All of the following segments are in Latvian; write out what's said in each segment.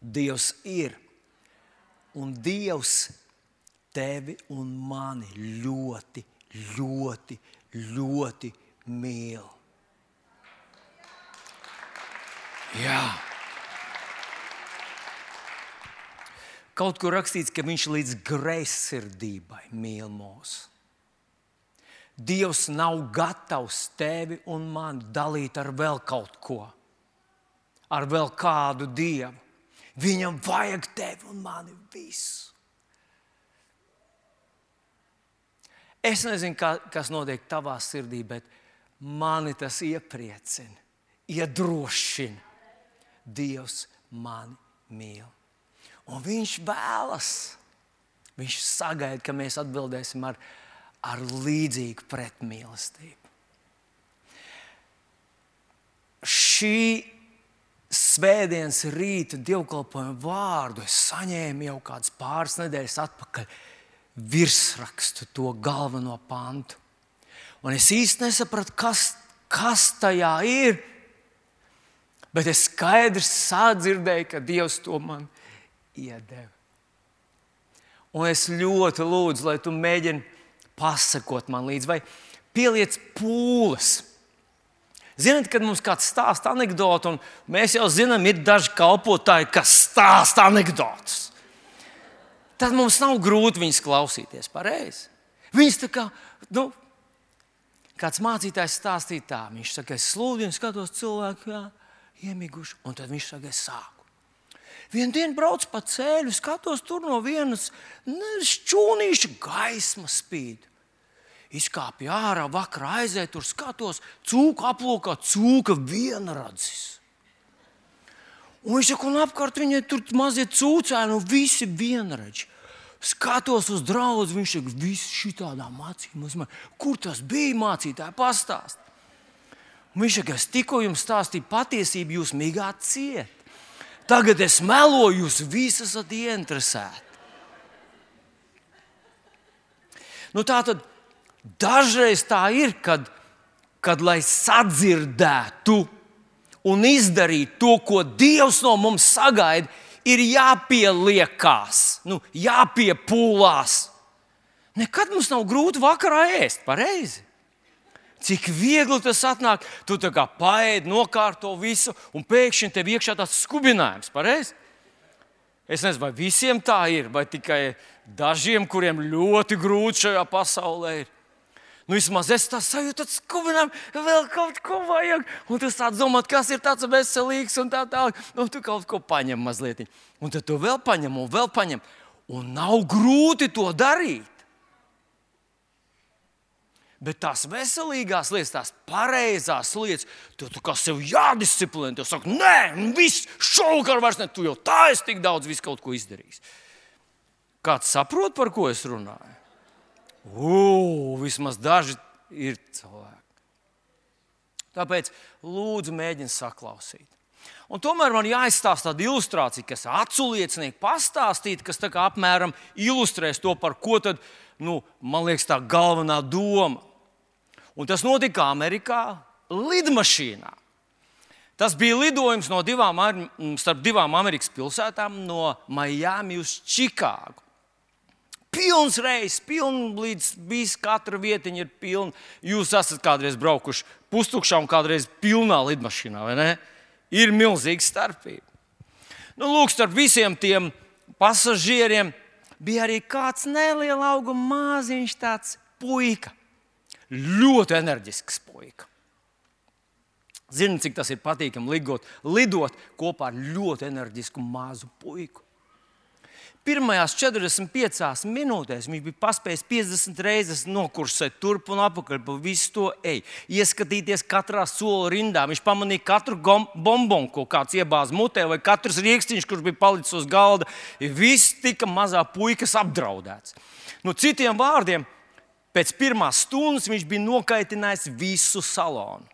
Dievs ir. Un Dievs tevi un mani ļoti, ļoti, ļoti mīl. Jā. Kaut kur rakstīts, ka viņš līdz greizsirdībai mīl mūs. Dievs nav gatavs tevi un mani dalīt ar vēl kaut ko, ar vēl kādu dievu. Viņam vajag tevi un mani visu. Es nezinu, kā, kas notiek tavā sirdī, bet mani tas iepriecina, iedrošina. Dievs mani mīl. Un viņš vēlas, viņš sagaida, ka mēs atbildēsim ar, ar līdzīgu pretmīlestību. Šī svētdienas rīta dievkalpojuma vārdu es saņēmu jau kādas pāris nedēļas atpakaļ virsrakstu, to galveno pantu. Un es īsti nesapratu, kas, kas tajā ir. Bet es skaidri sadzirdēju, ka Dievs to man iedeva. Un es ļoti lūdzu, lai tu mēģini pasakot man līdzi, vai pieliec pūles. Ziniet, kad mums kāds stāsta anekdotu, un mēs jau zinām, ir daži kalpotāji, kas stāsta anekdotus. Tad mums nav grūti viņus klausīties pareizi. Viņus tā kā, nu, kāds mācītājs stāstīja tā, viņš saka, es slūdzu skatos cilvēku, jā, iemiguši, un tad viņš saka, es sāku. Vienu dienu braucu pa ceļu, skatos, tur no vienas šķūnīša gaisma spīd. Izkāpju ārā, vakarā aizēju, tur skatos, cūka aplūkā, cūka vienradzis. Un viņš saka, un apkārt viņai tur mazie cūcēni, un visi vienradži. Skatos uz draugu, viņš saka, viss šī tādā mācībā, kur tas bija mācītāji, pastāst. Un viņš saka, es tikko jums stāstīju patiesību, jūs migāt ciet. Tagad es meloju, jūs visi esat ieinteresēti. Nu, tā tad dažreiz tā ir, kad, kad lai sadzirdētu un izdarītu to, ko Dievs no mums sagaida, ir jāpieliekās, nu, jāpiepūlās. Nekad mums nav grūti vakarā ēst, pareizi. Cik viegli tas atnāk, tu tā kā paēdi, nokārto visu, un pēkšņi tev iekšā tāds skubinājums. Pareiz? Es nezinu, vai visiem tā ir, vai tikai dažiem, kuriem ļoti grūti šajā pasaulē ir. Nu, vismaz es tā sajūtu, ka skubinām, vēl kaut ko vajag. Un tu sāc domāt, kas ir tāds veselīgs un tā tālāk. Nu, tu kaut ko paņem mazliet. Un tad tu vēl paņem un vēl paņem. Un nav grūti to darīt. Bet tās veselīgās lietas, tās pareizās lietas, tu, tu kā sev jādisciplinē. Tu saki, nē, viss šovakar vairs ne. Tu jau tā esi tik daudz visu kaut ko izdarījis. Kāds saprot, par ko es runāju? Ugh, vismaz daži ir cilvēki. Tāpēc lūdzu, mēģini saklausīt. Un tomēr man jāizstāsta tāda ilustrācija, kas aculiecinieki pastāstīt, kas apmēram ilustrēs to, par ko tad, nu, man liekas, tā galvenā doma. Un tas notika Amerikā, lidmašīnā. Tas bija lidojums no divām, starp divām Amerikas pilsētām, no Miami uz Čikāgu. Pilns reizes, pilns līdz viss, katra vietiņa ir pilna. Jūs esat kādreiz braukuši pustukšā un kādreiz pilnā lidmašīnā, vai ne? Ir milzīga starpība. Nu, lūk, starp visiem tiem pasažieriem bija arī kāds neliels auguma māziņš, tāds puika ļoti enerģisks puika. Zini, cik tas ir patīkami lidot, lidot kopā ar ļoti enerģisku mazu puiku. Pirmajās 45 minūtēs viņš bija paspējis 50 reizes nokursēt turp un atpakaļ pa visu to eju, ieskatīties katrā sola rindā. Viņš pamanīja katru bombonu, ko kāds iebāza mutē, vai katrs rīkstiņš, kurš bija palicis uz galda. Viss tika mazā puikas apdraudēts. Nu, citiem vārdiem, Pēc pirmās stundas viņš bija nokaitinājis visu salonu.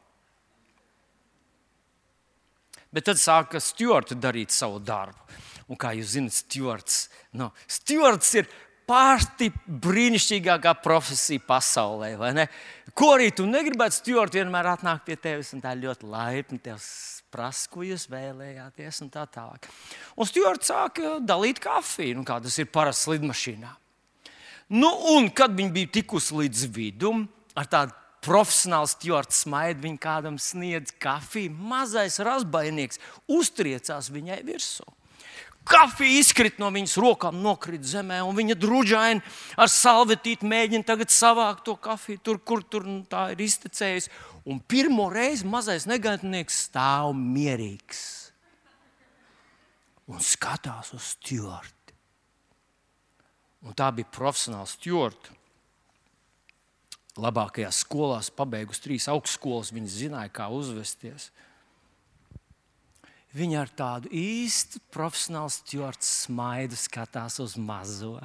Bet tad sāka Stjorts darīt savu darbu. Un kā jūs zināt, Stjorts, no, Stjorts ir pati brīnišķīgākā profesija pasaulē. Ko arī tu negribētu, Stjort, vienmēr atnāk pie tevis un tā ļoti laipni prasa, ko jūs vēlējāties, un tā tālāk. Un Stjorts sāka dalīt kafiju, nu, kā tas ir parasts lidmašīnā. Nu, un kad viņi bija tikusi līdz vidum, ar tādu profesionāli stūrts smaidu, viņa kādam sniedz kafiju. Mazais razbainieks uztriecās viņai virsū. Kafija izkrita no viņas rokām, nokrita zemē, un viņa drudžaini ar salvetīti mēģina savākt to kafiju tur, kur tur nu, tā ir iztecējusi. Un pirmo reizi mazais negaidnieks stāv mierīgs un skatās uz stūrti. Un tā bija profesionāla stūrta. Labākajās skolās, pabeigusi trīs augstskolas, viņa zināja, kā uzvesties. Viņa ar tādu īstu profesionālu stūrtu smaidu skatās uz mazo.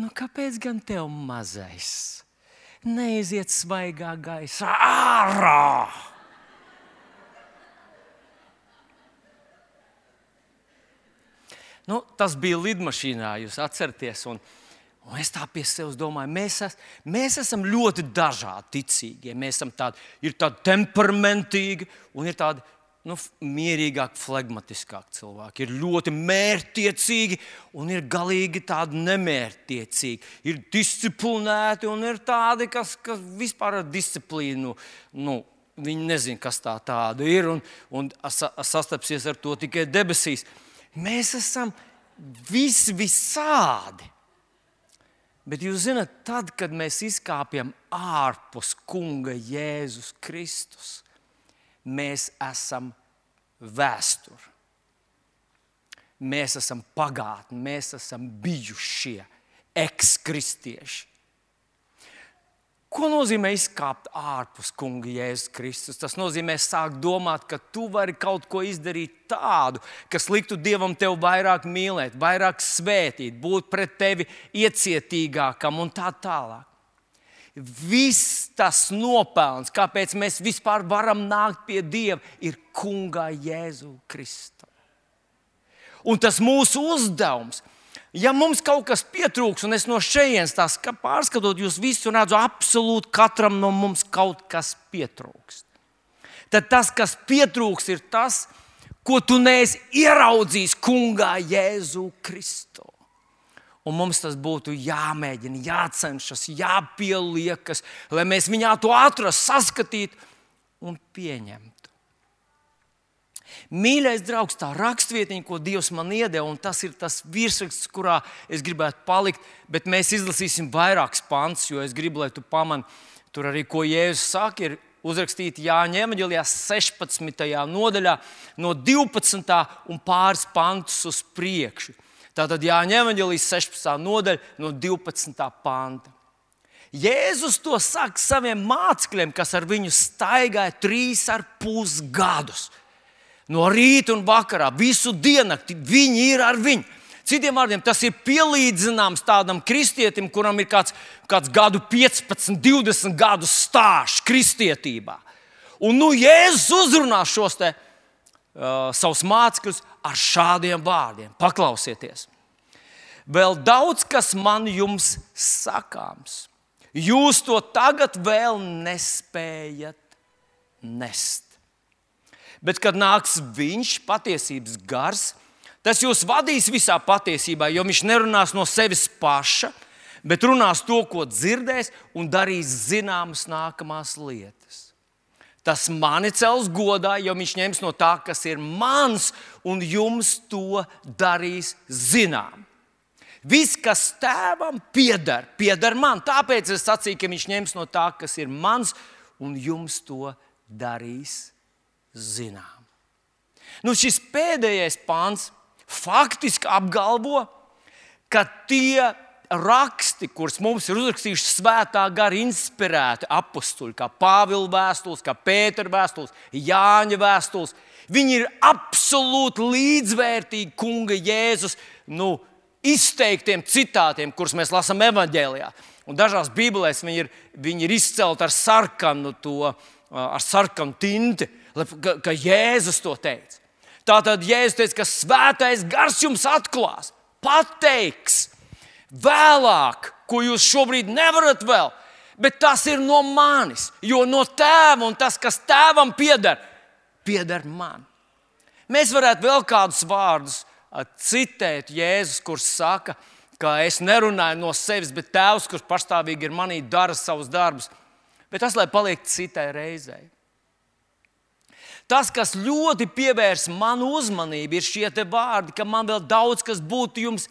Nu, kāpēc gan tev mazais? Neiziet svaigā gaisā ārā! Nu, tas bija lidmašīnā, jūs atceraties. Un, un es tā pie sevis domāju, mēs, es, mēs esam ļoti dažādi ticīgie. Mēs esam tādi, tādi temperamentīgi un ir tādi nu, mierīgāki, flegmatiskāki cilvēki. Ir ļoti mērķtiecīgi un ir galīgi tādi nemērķtiecīgi. Ir disciplinēti un ir tādi, kas, kas vispār ar disciplīnu. Nu, Viņi nezina, kas tā ir un, un sastapsies ar to tikai debesīs. Mēs esam visi visādi. Bet jūs zināt, tad, kad mēs izkāpjam ārpus Kunga Jēzus Kristus, mēs esam vēsture. Mēs esam pagātne, mēs esam bijušie ekskristieši. Ko nozīmē izkāpt ārpus kunga Jēzus Kristus? Tas nozīmē sākt domāt, ka tu vari kaut ko izdarīt tādu, kas liktu Dievam tevi vairāk mīlēt, vairāk svētīt, būt pret tevi iecietīgākam un tā tālāk viss tas nopelns, kāpēc mēs vispār varam nākt pie Dieva, ir Kunga Jēzu Kristu. Un tas mūsu uzdevums, ja mums kaut kas pietrūks, un es no šejienes tās pārskatot, jūs visu redzu, absolūti katram no mums kaut kas pietrūks. Tad tas, kas pietrūks, ir tas, ko tu neesi ieraudzījis Kungā Jēzu Kristu. Un mums tas būtu jāmēģina, jācenšas, jāpieliekas, lai mēs viņā to atrastu, saskatītu un pieņemtu. Mīļais draugs, tā rakstvietiņa, ko Dievs man iedeva, un tas ir tas virsraksts, kurā es gribētu palikt, bet mēs izlasīsim vairākus pants, jo es gribu, lai tu pamani tur arī, ko Jēzus saka, ir uzrakstīti Jāņa Evanģelijā 16. nodaļā, no 12. un pāris pantus uz priekšu. Tātad Jāņa Evanģelijas 16. nodaļa no 12. panta. Jēzus to saka saviem mācekļiem, kas ar viņu staigāja trīs ar pus gadus. No rīta un vakarā, visu diennakti viņi ir ar viņu. Citiem vārdiem, tas ir pielīdzināms tādam kristietim, kuram ir kāds, kāds gadu 15, 20 gadu stāsts kristietībā. Un nu Jēzus uzrunā šos te, uh, savus mācekļus ar šādiem vārdiem. Paklausieties! Vēl daudz kas man jums sakāms. Jūs to tagad vēl nespējat nest. Bet, kad nāks viņš, patiesības gars, tas jūs vadīs visā patiesībā, jo viņš nerunās no sevis paša, bet runās to, ko dzirdēs, un darīs zināmas nākamās lietas. Tas mani cels godā, jo viņš ņems no tā, kas ir mans, un jums to darīs zinām. Viss, kas tēvam pieder, pieder man. Tāpēc es sacīju, ka viņš ņems no tā, kas ir mans, un jums to darīs zinām. Nu, šis pēdējais pāns faktiski apgalvo, ka tie raksti, kurus mums ir uzrakstījuši svētā gara inspirēti apstuļi, kā Pāvila vēstules, kā Pētera vēstules, Jāņa vēstules, viņi ir absolūti līdzvērtīgi Kunga Jēzus nu, izteiktiem citātiem, kurus mēs lasām evanģēlijā. Un dažās bībelēs viņi ir, viņi ir izcelti ar sarkanu, to, ar sarkanu tinti, ka, ka Jēzus to teica. Tātad Jēzus teica, ka svētais gars jums atklās, pateiks vēlāk, ko jūs šobrīd nevarat vēl, bet tas ir no manis. Jo no tēva un tas, kas tēvam pieder, pieder man. Mēs varētu vēl kādus vārdus citēt Jēzus, kurš saka, ka es nerunāju no sevis, bet Tēvs, kurš pastāvīgi ir manī, dara savus darbus. Bet tas, lai paliek citai reizei. Tas, kas ļoti pievērs manu uzmanību, ir šie vārdi, ka man vēl daudz kas būtu jums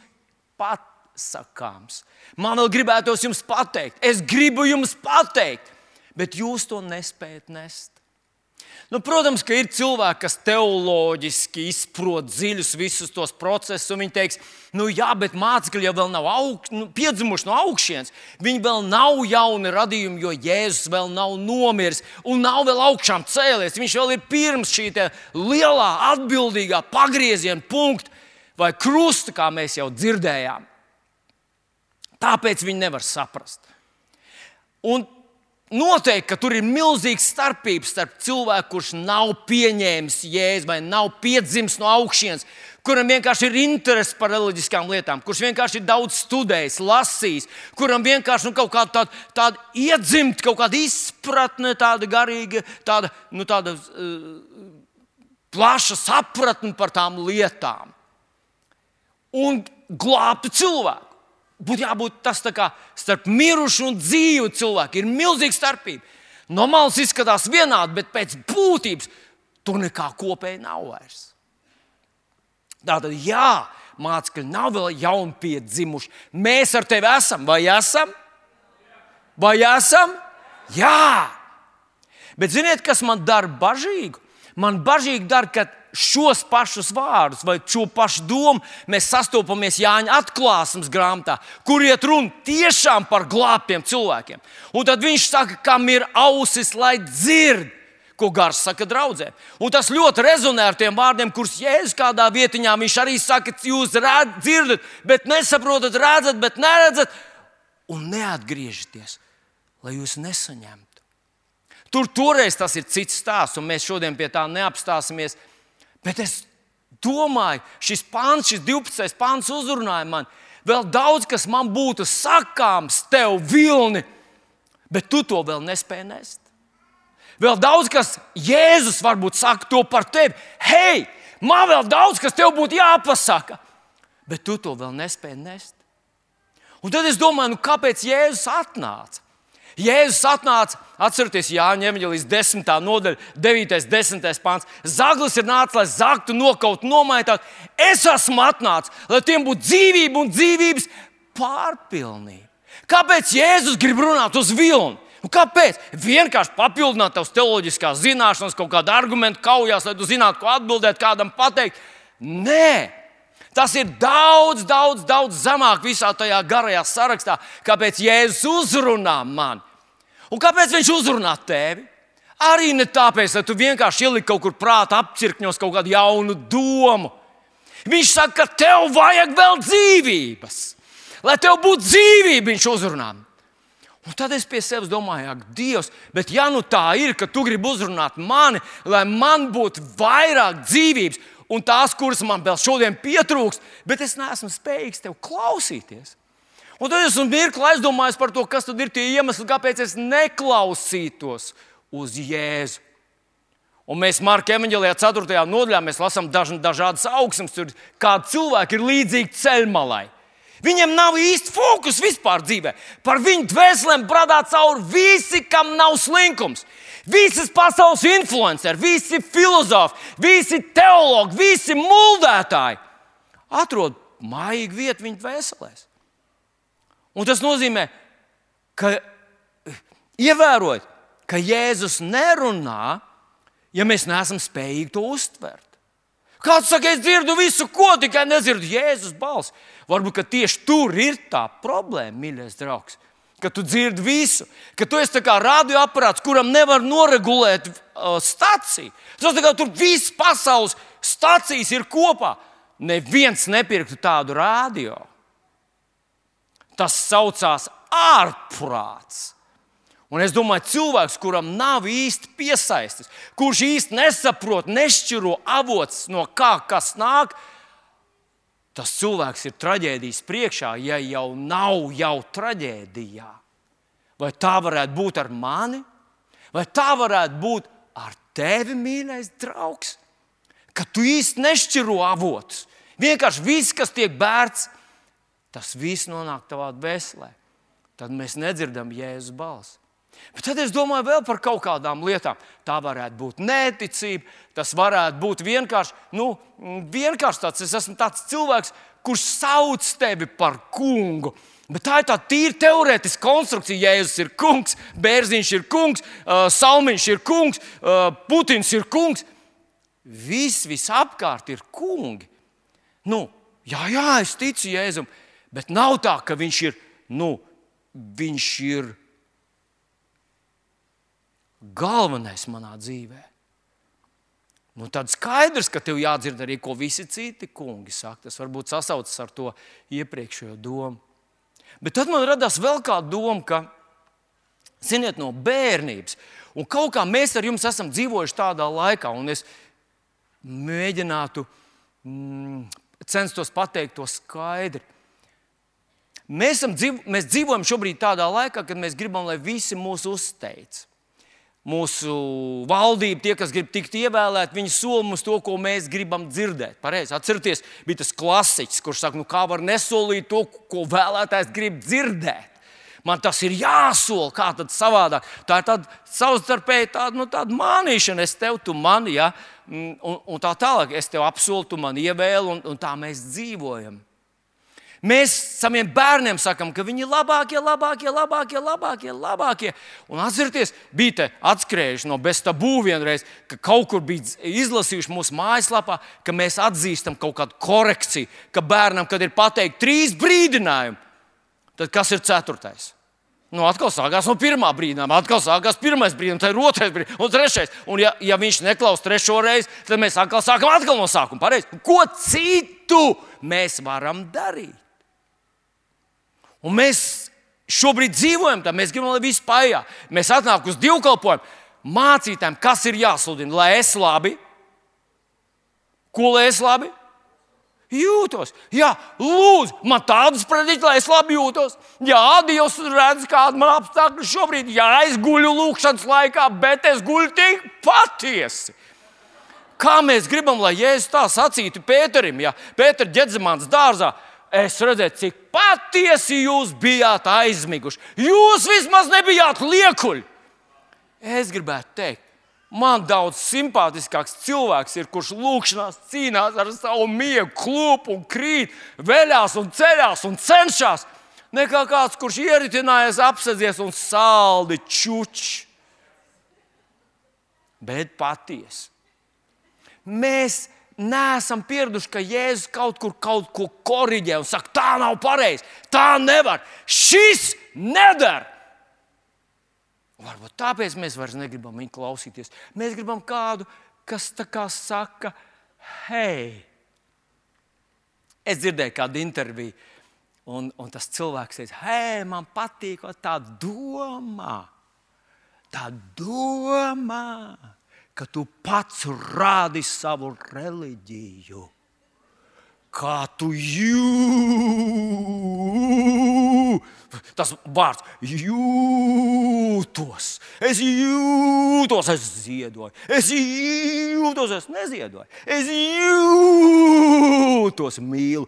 patsakāms. Man vēl gribētos jums pateikt, es gribu jums pateikt, bet jūs to nespējat nest. Nu, protams, ka ir cilvēki, kas teoloģiski izprot dziļus visus tos procesus, un viņi teiks, nu jā, bet mācekļi jau nav aug, nu, piedzimuši no augšas. Viņi vēl nav jauni radījumi, jo Jēzus vēl nav nomiris un nav vēl augšām cēlies. Viņš vēl ir pirms šī lielā atbildīgā pagrieziena punkta vai krusta, kā mēs jau dzirdējām. Tāpēc viņi nevar saprast. Un Noteikti, ka tur ir milzīga starpība starp cilvēku, kurš nav pieņēmis jēzu vai nav piedzimis no augšas, kuram vienkārši ir interese par reliģiskām lietām, kurš vienkārši ir daudz studējis, lasījis, kuram vienkārši nu, kaut kāda tāda, tāda iedzimta, kaut kāda izpratne, tāda garīga, tāda, nu, tāda uh, plaša sapratne par tām lietām. Un glābtu cilvēku būtu jābūt tas kā starp mirušu un dzīvu cilvēku. Ir milzīga starpība. No malas izskatās vienādi, bet pēc būtības tur nekā kopēja nav vairs. Tātad, jā, mācekļi nav vēl jauni piedzimuši. Mēs ar tevi esam, vai esam? Vai esam? Jā! Bet ziniet, kas man dara bažīgu? Man bažīgi dara, ka šos pašus vārdus vai šo pašu domu mēs sastopamies Jāņa atklāsmes grāmatā, kur iet runa tiešām par glābtiem cilvēkiem. Un tad viņš saka, kam ir ausis, lai dzird. Ko Gars saka draudzēm. Un tas ļoti rezonē ar tiem vārdiem, kurus Jēzus kādā vietiņā viņš arī saka, jūs redz, dzirdat, bet nesaprotat, redzat, bet neredzat, un neatgriežaties, lai jūs nesaņemtu. Tur toreiz tas ir cits stāsts, un mēs šodien pie tā neapstāsimies. Bet es domāju, šis pāns, šis 12. pāns uzrunāja man. Vēl daudz kas man būtu sakāms, tev vilni, bet tu to vēl nespēji nest. Vēl daudz kas Jēzus varbūt saka to par tevi. Hei, man vēl daudz kas tev būtu jāpasaka, bet tu to vēl nespēji nest. Un tad es domāju, nu, kāpēc Jēzus atnāca? Jēzus atnāca, atcerieties, Jāņa Evanģelijas 10. nodaļa, 9. un 10. pāns. Zaglis ir nācis, lai zaktu, nokaut, nomaitātu. Es esmu atnācis, lai tiem būtu dzīvība un dzīvības pārpilnība. Kāpēc Jēzus grib runāt uz vilni? Un kāpēc? Vienkārši papildināt tavas teoloģiskās zināšanas, kaut kādu argumentu kaujās, lai tu zinātu, ko atbildēt, kādam pateikt. Nē, Tas ir daudz, daudz, daudz zemāk visā tajā garajā sarakstā, kāpēc Jēzus uzrunā mani. Un kāpēc viņš uzrunā tevi? Arī ne tāpēc, lai tu vienkārši ieliki kaut kur prātā apcirkņos kaut kādu jaunu domu. Viņš saka, ka tev vajag vēl dzīvības. Lai tev būtu dzīvība, viņš uzrunā. Un tad es pie sevis domāju, ak, Dievs, bet ja nu tā ir, ka tu gribi uzrunāt mani, lai man būtu vairāk dzīvības, un tās, kuras man vēl šodien pietrūkst, bet es neesmu spējīgs tev klausīties. Un tad es mirkli aizdomājos par to, kas ir tie iemesli, kāpēc es neklausītos uz Jēzu. Un mēs Marka evanģēlijā 4. nodaļā lasām daž, dažādas augsnes, tur kādi cilvēki ir līdzīgi ceļmalai. Viņiem nav īsti fokus vispār dzīvē. Par viņu dvēselēm bradā cauri visi, kam nav slinkums. Visas pasaules influenceri, visi filozofi, visi teologi, visi muldētāji atrod mājīgu vietu viņu dvēselēs. Un tas nozīmē, ka ievērojot, ka Jēzus nerunā, ja mēs neesam spējīgi to uztvert. Kāds saka, es dzirdu visu, ko tikai nedzirdu Jēzus balsi. Varbūt tieši tur ir tā problēma, mīļais draugs ka tu dzirdi visu, ka tu esi kā radioaparāts, kuram nevar noregulēt uh, staciju. Tas kā tur viss pasaules stacijas ir kopā. Neviens nepirktu tādu radio. Tas saucās ārprāts. Un es domāju, cilvēks, kuram nav īsti piesaistīts, kurš īsti nesaprot, nešķiro avots no kā kas nāk, tas cilvēks ir traģēdijas priekšā, ja jau nav jau traģēdijā. Vai tā varētu būt ar mani, vai tā varētu būt ar tevi, mīļais draugs? Ka tu īsti nešķiro avotus. Vienkārši viss, kas tiek bērts, tas viss nonāk tavā dvēselē. Tad mēs nedzirdam Jēzus balsi. Bet tad es domāju vēl par kaut kādām lietām. Tā varētu būt neticība, tas varētu būt vienkārši, nu, vienkārši tāds, es esmu tāds cilvēks, kurš sauc tevi par kungu. Bet tā ir tā tīra teorētiska konstrukcija. Jēzus ir kungs, Bērziņš ir kungs, uh, Salmiņš ir kungs, uh, Putins ir kungs. Viss visapkārt ir kungi. Nu, jā, jā, es ticu Jēzum, bet nav tā, ka viņš ir, nu, viņš ir galvenais manā dzīvē. Nu, tad skaidrs, ka tev jādzird arī, ko visi citi kungi saka. Tas varbūt sasaucas ar to iepriekšējo domu. Bet tad man radās vēl kāda doma, ka, ziniet, no bērnības, un kaut kā mēs ar jums esam dzīvojuši tādā laikā, un es mēģinātu mm, censtos pateikt to skaidri. Mēs, dzīvo, mēs dzīvojam šobrīd tādā laikā, kad mēs gribam, lai visi mūs uzteic mūsu valdība, tie, kas grib tikt ievēlēti, viņi sola mums to, ko mēs gribam dzirdēt. Pareizi. Atcerieties, bija tas klasiķis, kurš saka, nu, kā var nesolīt to, ko vēlētājs grib dzirdēt. Man tas ir jāsola, kā tad savādāk. Tā ir tāda savstarpēji tāda, nu, tāda mānīšana, es tev, tu mani, ja? un, un tā tālāk. Es tev apsolu, tu man ievēli, un, un tā mēs dzīvojam. Mēs saviem bērniem sakām, ka viņi ir labākie, labākie, labākie, labākie. labākie. Un atcerieties, bija te atskrējuši no beztabū vienreiz, ka kaut kur bija izlasījuši mūsu mājaslapā, ka mēs atzīstam kaut kādu korekciju, ka bērnam, kad ir pateikti trīs brīdinājumi, tad kas ir ceturtais? Nu, atkal sākās no pirmā brīdinājuma, atkal sākās pirmais brīdinājums, tad ir otrais brīdinājums, un trešais. Un, ja, ja viņš neklausās trešo reizi, tad mēs atkal sākam atkal no sākuma. Pareiz. Ko citu mēs varam darīt? Un mēs šobrīd dzīvojam tā, mēs gribam, lai viss paiet. Mēs atnākam uz divkalpojumu, mācītājiem, kas ir jāsludina, lai es labi. Ko lai es labi? Jūtos. Jā, lūdzu, man tādas prediķis, lai es labi jūtos. Jā, Dievs redz, kāda man apstākļi šobrīd. Jā, es guļu lūkšanas laikā, bet es guļu tik patiesi. Kā mēs gribam, lai Jēzus tā sacītu Pēterim, ja Pēters ģedzimāns dārzā es redzēju, cik patiesi jūs bijāt aizmiguši. Jūs vismaz nebijāt liekuļi. Es gribētu teikt, man daudz simpātiskāks cilvēks ir, kurš lūkšanās cīnās ar savu miegu, klūpu un krīt, veļās un ceļās un cenšas, nekā kāds, kurš ieritinājies, apsedzies un saldi čuči. Bet patiesi. Mēs neesam pieraduši, ka Jēzus kaut kur kaut ko korģē un saka, tā nav pareizi, tā nevar, šis nedara. Varbūt tāpēc mēs vairs negribam viņu klausīties. Mēs gribam kādu, kas tā kā saka, hei, es dzirdēju kādu interviju, un, un tas cilvēks teica, hei, man patīk tā doma, tā doma ka tu pats rādi savu reliģiju. Kā tu jūti? Tas vārds jūtos. Es jūtos, es ziedoju. Es jūtos, es neziedoju. Es jūtos, mīlu.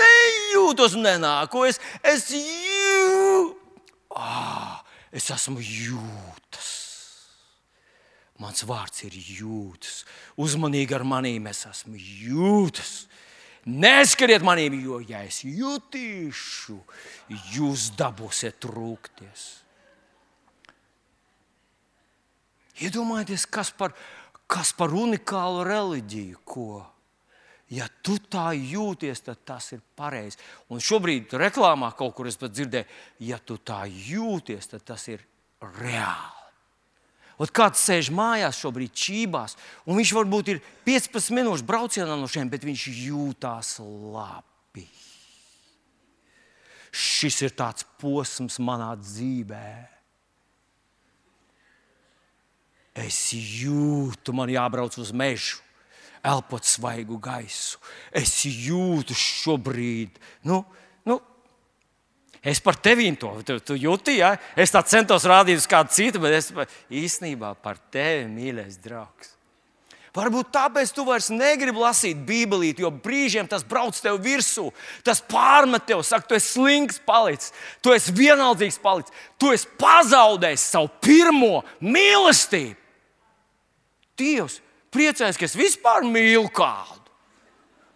Nejūtos, nenāku. Es, es jūtos. Ah, es esmu jūtas. Mans vārds ir jūtas. Uzmanīgi ar manīm es esmu jūtas. Neskariet manīm, jo, ja es jutīšu, jūs dabūsiet trūkties. Iedomājieties, kas par, kas par unikālu reliģiju, ko. Ja tu tā jūties, tad tas ir pareizi. Un šobrīd reklāmā kaut kur es pat dzirdēju, ja tu tā jūties, tad tas ir reāli. Ot kāds sēž mājās šobrīd čībās, un viņš varbūt ir 15 minūšu braucienā no šiem, bet viņš jūtās labi. Šis ir tāds posms manā dzīvē. Es jūtu, man jābrauc uz mežu. elpot svaigu gaisu. Es jūtu šobrīd, nu, es par tevi to tu, tu jūti. Ja? Es tā centos rādīt uz kādu citu, bet es īstenībā par tevi, mīļais draugs. Varbūt tāpēc tu vairs negribi lasīt Bībelīti, jo brīžiem tas brauc tev virsū, tas pārmet tev, saka, tu esi slings palicis, tu esi vienaldzīgs palicis, tu esi pazaudējis savu pirmo mīlestību. Dievs, priecājos, ka es vispār mīlu kādu.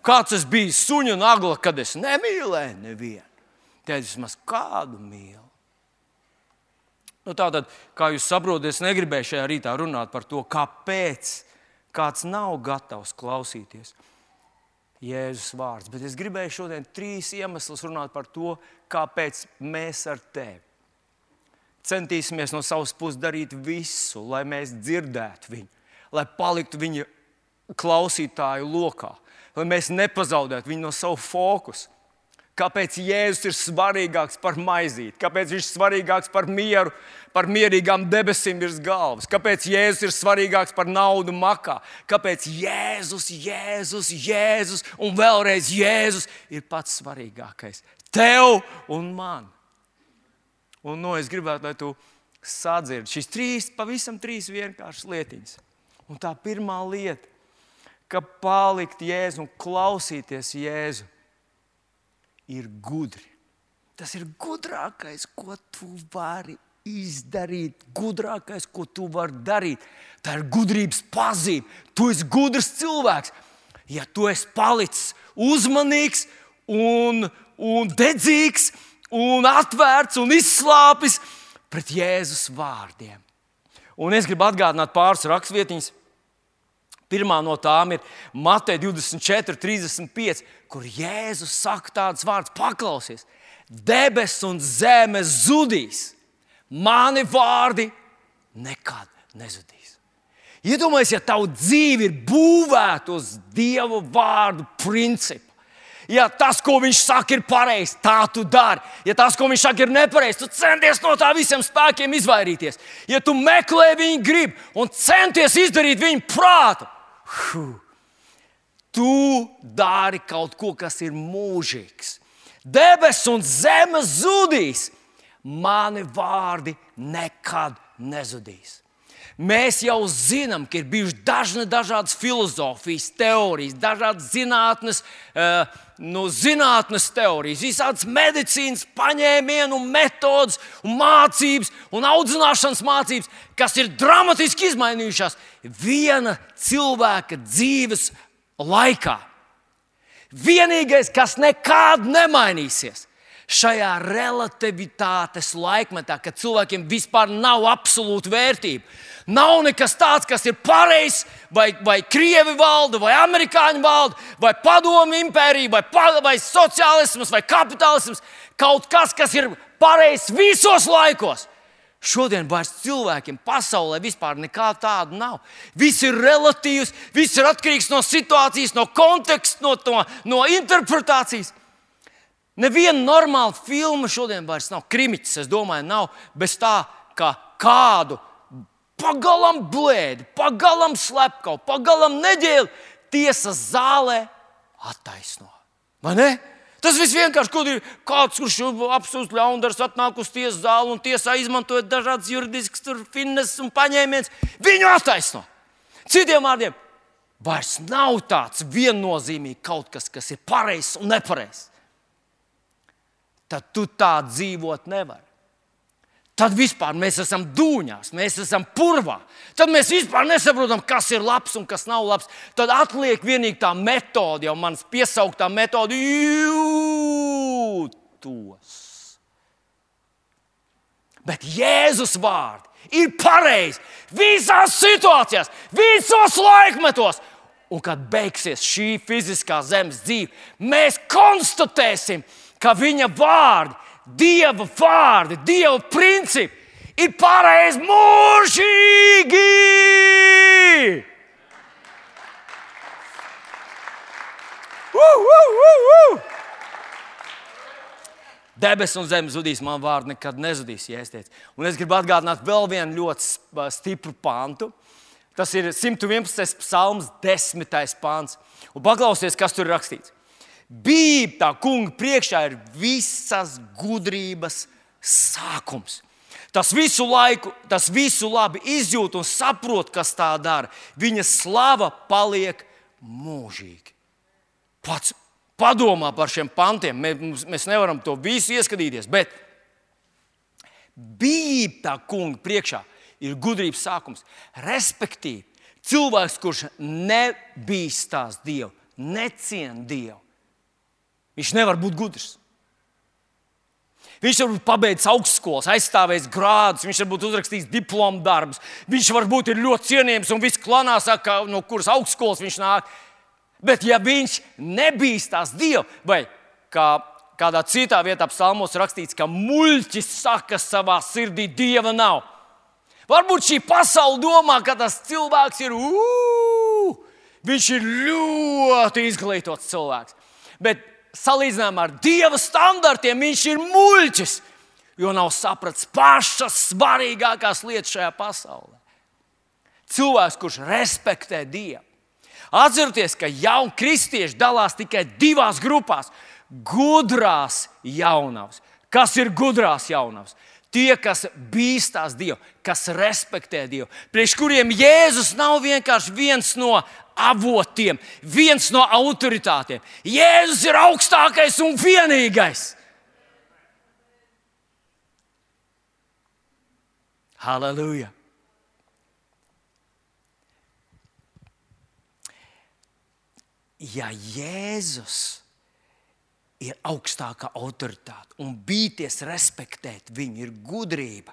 Kāds es biju suņu nagla, kad es nemīlēju nevienu. Es vismaz kādu mīlu. Nu, tātad, kā jūs saprotat, es negribēju šajā rītā runāt par to, kāpēc kāds nav gatavs klausīties Jēzus vārds. Bet es gribēju šodien trīs iemeslus runāt par to, kāpēc mēs ar tevi centīsimies no savas puses darīt visu, lai mēs dzirdētu viņu, lai paliktu viņa klausītāju lokā, lai mēs nepazaudētu viņu no savu fokusu. Kāpēc Jēzus ir svarīgāks par maizīti? Kāpēc viņš ir svarīgāks par mieru, par mierīgām debesīm virs galvas? Kāpēc Jēzus ir svarīgāks par naudu makā? Kāpēc Jēzus, Jēzus, Jēzus un vēlreiz Jēzus ir pats svarīgākais tev un man? Un no, es gribētu, lai tu sadzirdi šīs trīs, pavisam trīs vienkāršas lietiņas. Un tā pirmā lieta, ka palikt Jēzu un klausīties Jēzu ir gudri. Tas ir gudrākais, ko tu vari izdarīt, gudrākais, ko tu vari darīt. Tā ir gudrības pazīme. Tu esi gudrs cilvēks. Ja tu esi palicis uzmanīgs un, un dedzīgs un atvērts un izslāpis pret Jēzus vārdiem. Un es gribu atgādināt pāris raksturvietiņas. Pirmā no tām ir Mateja 24, 35, kur Jēzus saka tādus vārdus: paklausies, debesis un zeme zudīs, mani vārdi nekad nezudīs. Iedomājieties, ja tava dzīve ir būvēta uz Dieva vārdu principu. Ja tas, ko viņš saka, ir pareizi, tā tu dari. Ja tas, ko viņš saka, ir nepareizi, tu centies no tā visiem spēkiem izvairīties. Ja tu meklē viņa gribu un centies izdarīt viņa prātu, Huh. Tu dari kaut ko, kas ir mūžīgs. Debesis un zeme zudīs, mani vārdi nekad nezudīs. Mēs jau zinām, ka ir bijušas dažne, dažādas filozofijas, teorijas, dažādas zinātnes, uh, nu, zinātnes teorijas, visādas medicīnas paņēmienu, metodas, un mācības un audzināšanas mācības, kas ir dramatiski izmainījušās viena cilvēka dzīves laikā. Vienīgais, kas nekad nemainīsies, šajā relativitātes laikmetā, kad cilvēkiem vispār nav absolūta vērtība, Nav nekas tāds, kas ir pareizs, vai, vai krievi valda, vai amerikāņu valda, vai padomu impērija, vai, vai sociālisms, vai kapitālisms. Kaut kas, kas ir pareizs visos laikos. Šodien vairs cilvēkiem pasaulē vispār nekā tāda nav. Viss ir relatīvs, viss ir atkarīgs no situācijas, no konteksta, no, no, no interpretācijas. Neviena normāla filma šodien vairs nav krimiķis. Es domāju, nav bez tā, ka kādu pagalam blēdi, pagalam slepkavu, pagalam neģēli tiesas zālē attaisno. Vai ne? Tas viss vienkārši kaut ir kāds, kurš apsūdz ļaundaris, atnāk uz tiesas zāli un tiesā izmantojot dažādas juridiskas finnes un paņēmienus, viņu attaisno. Citiem vārdiem, vairs nav tāds viennozīmīgi kaut kas, kas ir pareizs un nepareizs. Tad tu tā dzīvot nevari tad vispār mēs esam dūņās, mēs esam purvā. Tad mēs vispār nesaprotam, kas ir labs un kas nav labs. Tad atliek tikai tā metode, jau manas piesauktā metode, jūtos. Bet Jēzus vārdi ir pareizi visās situācijās, visos laikmetos. Un kad beigsies šī fiziskā zemes dzīve, mēs konstatēsim, ka viņa vārdi Dieva vārdi, Dieva principi ir pareizi mūžīgi. Uh, uh, uh, uh. Debesis un zeme zudīs, man vārdi nekad nezudīs. Ja es, un es gribu atgādināt vēl vienu ļoti stipru pantu. Tas ir 111. psalms, 10. pāns. Un paklausies, kas tur rakstīts. Bībele tā kunga priekšā ir visas gudrības sākums. Tas visu laiku, tas visu labi izjūt un saprot, kas tā dara. Viņa slava paliek mūžīgi. Pats padomā par šiem pantiem. Mēs, mēs nevaram to visu ieskatīties, bet Bībele tā kunga priekšā ir gudrības sākums. Respektīvi, cilvēks, kurš nebīstās Dievu, neciena Dievu, viņš nevar būt gudrs. Viņš var būt pabeidzis augstskolas, aizstāvējis grādus, viņš var būt uzrakstījis diplomu darbus. Viņš var būt ļoti cienījams un viss klanā saka, no kuras augstskolas viņš nāk. Bet, ja viņš nebīstās Dievu, vai kā kādā citā vietā psalmos rakstīts, ka muļķis saka savā sirdī, Dieva nav. Varbūt šī pasaule domā, ka tas cilvēks ir, uu, viņš ir ļoti izglītots cilvēks. Bet salīdzinājumā ar dieva standartiem viņš ir muļķis, jo nav sapratis pašas svarīgākās lietas šajā pasaulē. Cilvēks, kurš respektē Dievu. Atcerieties, ka jauni kristieši dalās tikai divās grupās - gudrās jaunavas. Kas ir gudrās jaunavas? Tie, kas bīstās Dievu, kas respektē Dievu, priekš kuriem Jēzus nav vienkārši viens no avotiem, viens no autoritātiem. Jēzus ir augstākais un vienīgais. Halleluja! Ja Jēzus ir augstākā autoritāte, un bīties, respektēt viņu ir gudrība.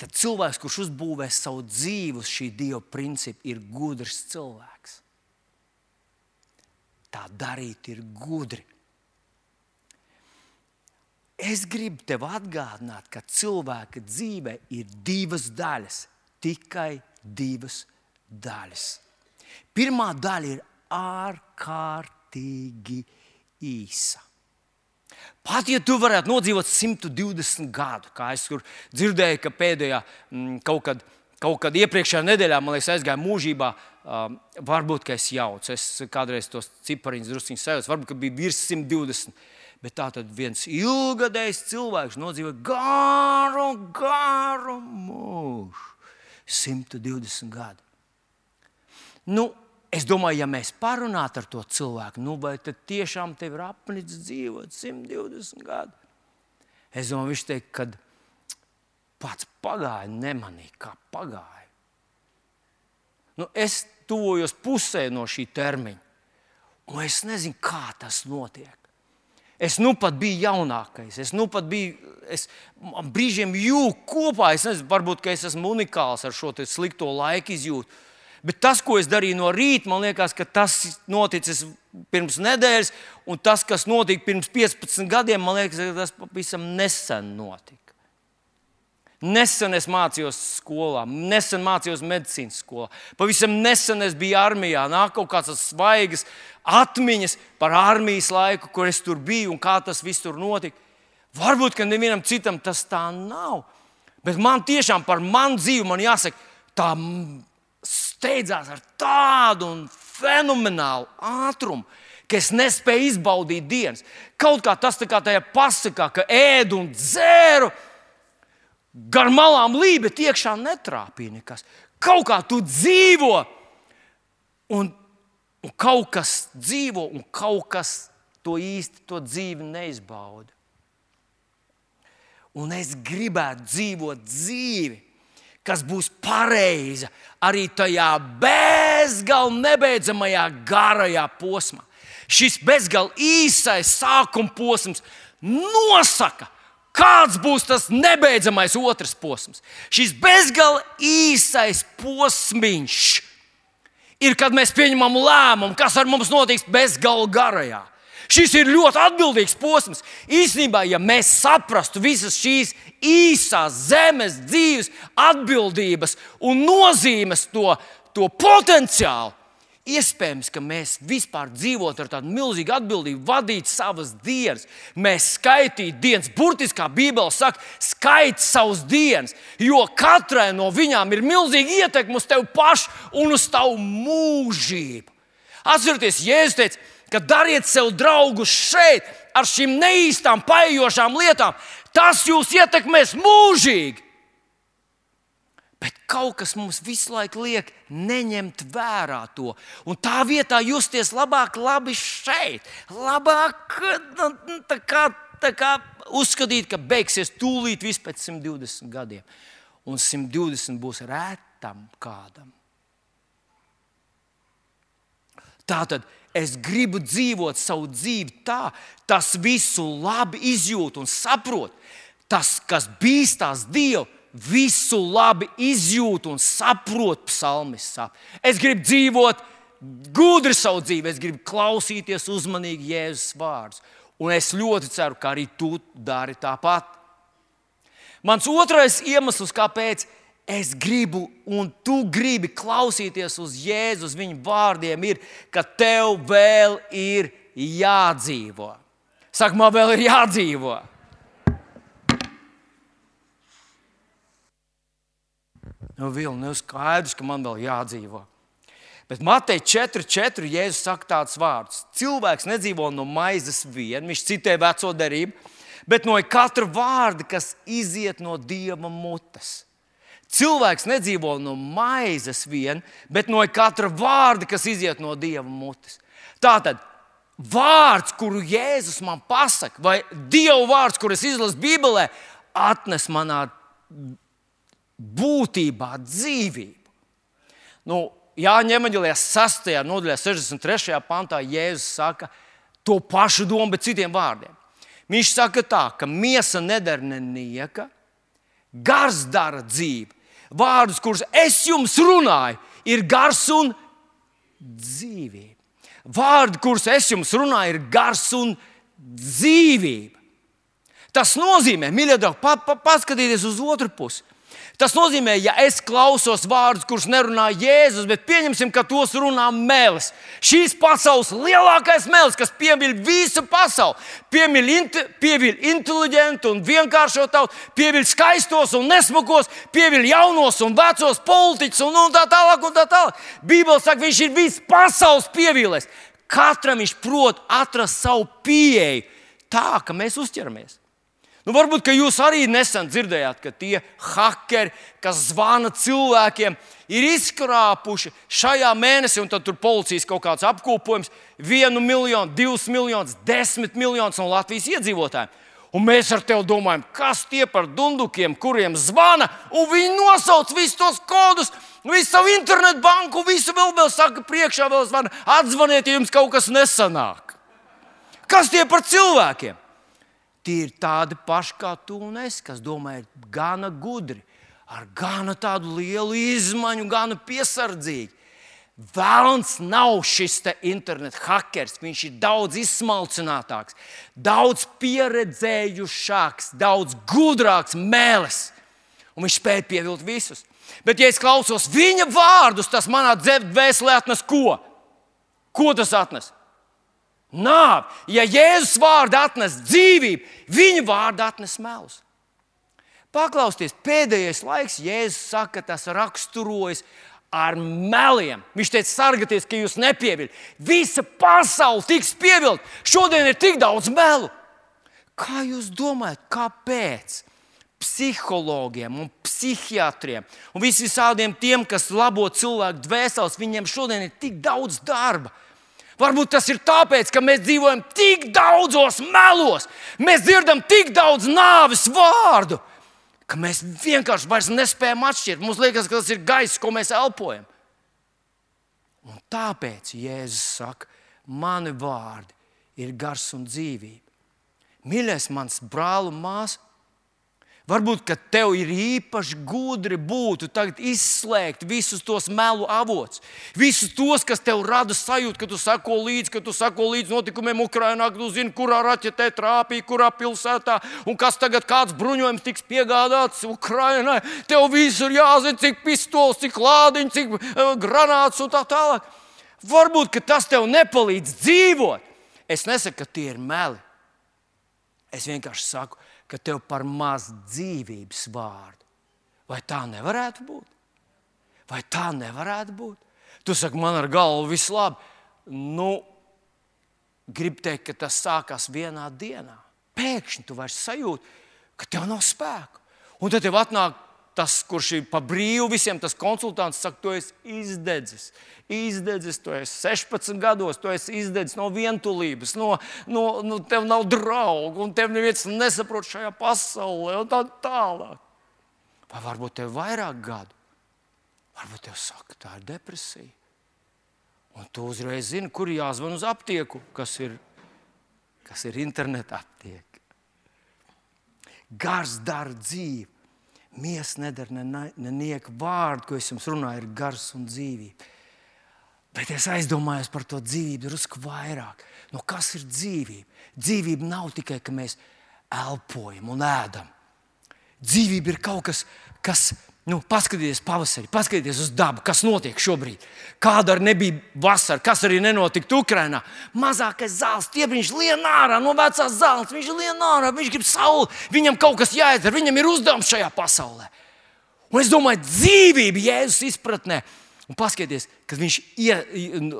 Tad cilvēks, kurš uzbūvē savu dzīvi uz šī dieva principa, ir gudrs cilvēks. Tā darīt ir gudri. Es gribu tev atgādināt, ka cilvēka dzīve ir divas daļas, tikai divas daļas. Pirmā daļa ir ārkārtīgi īsa. Pat ja tu varētu nodzīvot 120 gadu, kā es dzirdēju, ka pēdējā mm, kaut kad, kaut kad iepriekšējā nedēļā, man liekas, aizgāja mūžībā, um, varbūt es jaucu, es kādreiz tos cipariņus druskuļi sajūtu, varbūt bija virs 120. Bet tā tad viens ilgadējs cilvēks nodzīvo garu, garu mūžu. 120 gadu. Nu, Es domāju, ja mēs parunātu ar to cilvēku, nu, vai tad tiešām tev ir apnicis dzīvot 120 gadu? Es domāju, viņš teikt, ka pats pagāja, nemanīja, kā pagāja. Nu, es tuvojos pusē no šī termiņa, un es nezinu, kā tas notiek. Es nu pat biju jaunākais, es nu pat biju, es brīžiem jūtu kopā. Es nezinu, varbūt es esmu unikāls ar šo slikto laiku izjūtu Bet tas, ko es darīju no rīta, man liekas, tas noticis pirms nedēļas, un tas, kas notika pirms 15 gadiem, man liekas, tas pavisam nesen notika. Nesen es mācījos skolā, nesen mācījos medicīnas skolā. Pavisam nesen es biju armijā. Nāk kaut kādas svaigas atmiņas par armijas laiku, kur es tur biju un kā tas viss tur notika. Varbūt, ka nevienam citam tas tā nav. Bet man tiešām par manu dzīvi man jāsaka, tā steidzās ar tādu fenomenālu ātrumu, ka es nespēju izbaudīt dienas. Kaut kā tas kā tajā pasakā, ka ēdu un dzēru, gar malām lībe iekšā netrāpīja nekas. Kaut kā tu dzīvo, un, un kaut kas dzīvo, un kaut kas to īsti to dzīvi neizbauda. Un es gribētu dzīvot dzīvi, kas būs pareiza arī tajā bezgalīgi nebeidzamajā garajā posmā. Šis bezgalīgi īsais sākuma posms nosaka, kāds būs tas nebeidzamais otrs posms. Šis bezgalīgi īsais posms ir, kad mēs pieņemam lēmumu, kas ar mums notiks bezgalīgi garajā. Šis ir ļoti atbildīgs posms. Īsnībā, ja mēs saprastu visas šīs īsās zemes dzīves atbildības un nozīmes, to, to potenciālu, iespējams, ka mēs vispār dzīvotu ar tādu milzīgu atbildību, vadīt savas dienas. Mēs skaitītu dienas, burtiski kā Bībele saka, skaiti savas dienas, jo katrai no viņām ir milzīga ietekme uz tevi pašu un uz tavu mūžību. Atcerieties, Jēzus teica, ka dariet sev draugus šeit ar šīm neīstām, paejošām lietām. Tas jūs ietekmēs mūžīgi. Bet kaut kas mums visu laiku liek neņemt vērā to. Un tā vietā justies labāk, labi šeit. Labāk nu, nu, tā kā, tā kā uzskatīt, ka beigsies tūlīt viss pēc 120 gadiem. Un 120 būs rētam kādam. Tā tad es gribu dzīvot savu dzīvi tā, tas visu labi izjūt un saprot. Tas, kas bīstās Dievu, visu labi izjūt un saprot psalmis. Es gribu dzīvot gudri savu dzīvi, es gribu klausīties uzmanīgi Jēzus vārdus. Un es ļoti ceru, ka arī tu dari tāpat. Mans otrais iemesls, kāpēc es gribu, un tu gribi klausīties uz Jēzus viņa vārdiem, ir, ka tev vēl ir jādzīvo. Saka, man vēl ir jādzīvo. Nu, Vilni, nu skaidrs, ka man vēl jādzīvo. Bet Matei 4,4 Jēzus saka tādus vārdus. Cilvēks nedzīvo no maizes vien, viņš citē veco derību, bet no katra vārda, kas iziet no dieva mutes. Cilvēks nedzīvo no maizes vien, bet no katra vārda, kas iziet no dieva mutes. Tātad vārds, kuru Jēzus man pasaka, vai Dieva vārds, kurus izlasu Bībelē, atnes manā būtībā dzīvību. Nu, Jāņa Evanģelijās 6. nodaļā, 63. pantā Jēzus saka to pašu domu, bet citiem vārdiem. Viņš saka tā, ka miesa nedara nenieka, gars dara dzīvi. Vārdus, kurus es jums runāju, ir gars un dzīvība. Vārdi, kurus es jums runāju, ir gars un dzīvība. Tas nozīmē, mīļie draugi, pa, pa, paskatieties uz otru pusi. Tas nozīmē, ja es klausos vārdus, kurus nerunā Jēzus, bet pieņemsim, ka tos runā mēlis. Šīs pasaules lielākais mēlis, kas piemīl visu pasauli, piemīl, inte, piemīl inteliģentu un vienkāršo tautu, piemīl skaistos un nesmukos, piemīl jaunos un vecos politiķus un, un tā tālāk. Un tā tālāk. Bībeli saka, viņš ir viss pasaules pievīlēs. Katram viņš prot atrast savu pieeju tā, ka mēs uzķeramies. Nu, varbūt jūs arī nesen dzirdējāt, ka tie hakeri, kas zvana cilvēkiem, ir izkrāpuši šajā mēnesī, un tad tur policijas kaut kāds apkopojums - vienu miljonu, divus miljonus, desmit miljonus no Latvijas iedzīvotājiem. Un mēs ar tevi domājam, kas tie par dundukiem, kuriem zvana, un viņi nosauc visus tos kodus, visu savu internetu banku, visu vēl, vēl saka, priekšā vēl zvana. Atzvaniet, ja jums kaut kas nesanāk. Kas tie par cilvēkiem? Tie ir tādi paši kā tu un es, kas domā, ir gana gudri, ar gana tādu lielu izmaiņu, gana piesardzīgi. Vēlams nav šis interneta hackers. Viņš ir daudz izsmalcinātāks, daudz pieredzējušāks, daudz gudrāks mēlis. Un viņš spēja pievilkt visus. Bet, ja es klausos viņa vārdus, tas manā dvēselē atnes ko? Ko tas atnes? Nāvi. Ja Jēzus vārds atnes dzīvību, viņa vārds atnes melus. Paklausieties, pēdējais laiks, Jēzus saka, tas raksturojas ar meliem. Viņš teica, sargieties, ka jūs nepieviļat. Visa pasaule tiks pievilkta. Šodien ir tik daudz melu. Kā jūs domājat, kāpēc? Psihologiem un psihiatriem un visiem tiem, kas labo cilvēku dvēseles, viņiem šodien ir tik daudz darba. Varbūt tas ir tāpēc, ka mēs dzīvojam tik daudzos melos, mēs dzirdam tik daudz nāves vārdu, ka mēs vienkārši vairs nespējam atšķirt. Mums liekas, ka tas ir gaiss, ko mēs elpojam. Un tāpēc Jēzus saka, mani vārdi ir gars un dzīvība. Mīļais, mans brāl un māsa, Varbūt, ka tev ir īpaši gudri būtu izslēgt visus tos melu avotus, visus tos, kas tev rada sajūtu, ka tu sako līdzi, ka tu sako līdzi notikumiem Ukrajinā, ka tu zini, kurā raķetē trāpīja, kurā pilsētā, un kas tagad kāds bruņojums tiks piegādāts Ukrajinai. Tev visur jāzina, cik pistols, cik lādiņš, cik uh, granāts un tā tālāk. Varbūt tas tev nepalīdz dzīvot. Es nesaku, ka tie ir meli. Es vienkārši saku, ka tev par maz dzīvības vārdu. Vai tā nevarētu būt? Vai tā nevarētu būt? Tu saki, man ar galvu viss labi. Nu, Gribu teikt, ka tas sākās vienā dienā. Pēkšņi tu vairs sajūti, ka tev nav spēku. Un tad tev atnāk tas, kurš ir pa brīvu visiem, tas konsultants saka, tu esi izdedzis. Izdedzis, tu esi 16 gados, tu esi izdedzis no vientulības, no, no, no tev nav draugu, un tev neviens nesaprot šajā pasaulē, un tā tālāk. Vai varbūt tev ir vairāk gadu? Varbūt tev saka, tā ir depresija. Un tu uzreiz zini, kur jāzvan uz aptieku, kas ir, kas ir interneta aptieka. Gars dara dzīvi. Miesa nedara ne, ne vārdu, ko es jums runāju, ir gars un dzīvība. Bet es aizdomājos par to dzīvību drusku vairāk. Nu, kas ir dzīvība? Dzīvība nav tikai, ka mēs elpojam un ēdam. Dzīvība ir kaut kas, kas Nu, paskatieties, pavasarī, paskatieties uz dabu, kas notiek šobrīd. Kāda arī nebija vasara, kas arī nenotika Ukrajinā. Mazākais zāles stiebiņš lien ārā no vecās zāles. Viņš lien ārā, viņš grib sauli, viņam kaut kas jāizdara, viņam ir uzdevums šajā pasaulē. Un es domāju, dzīvība Jēzus izpratnē. Un paskatieties, kad viņš ie,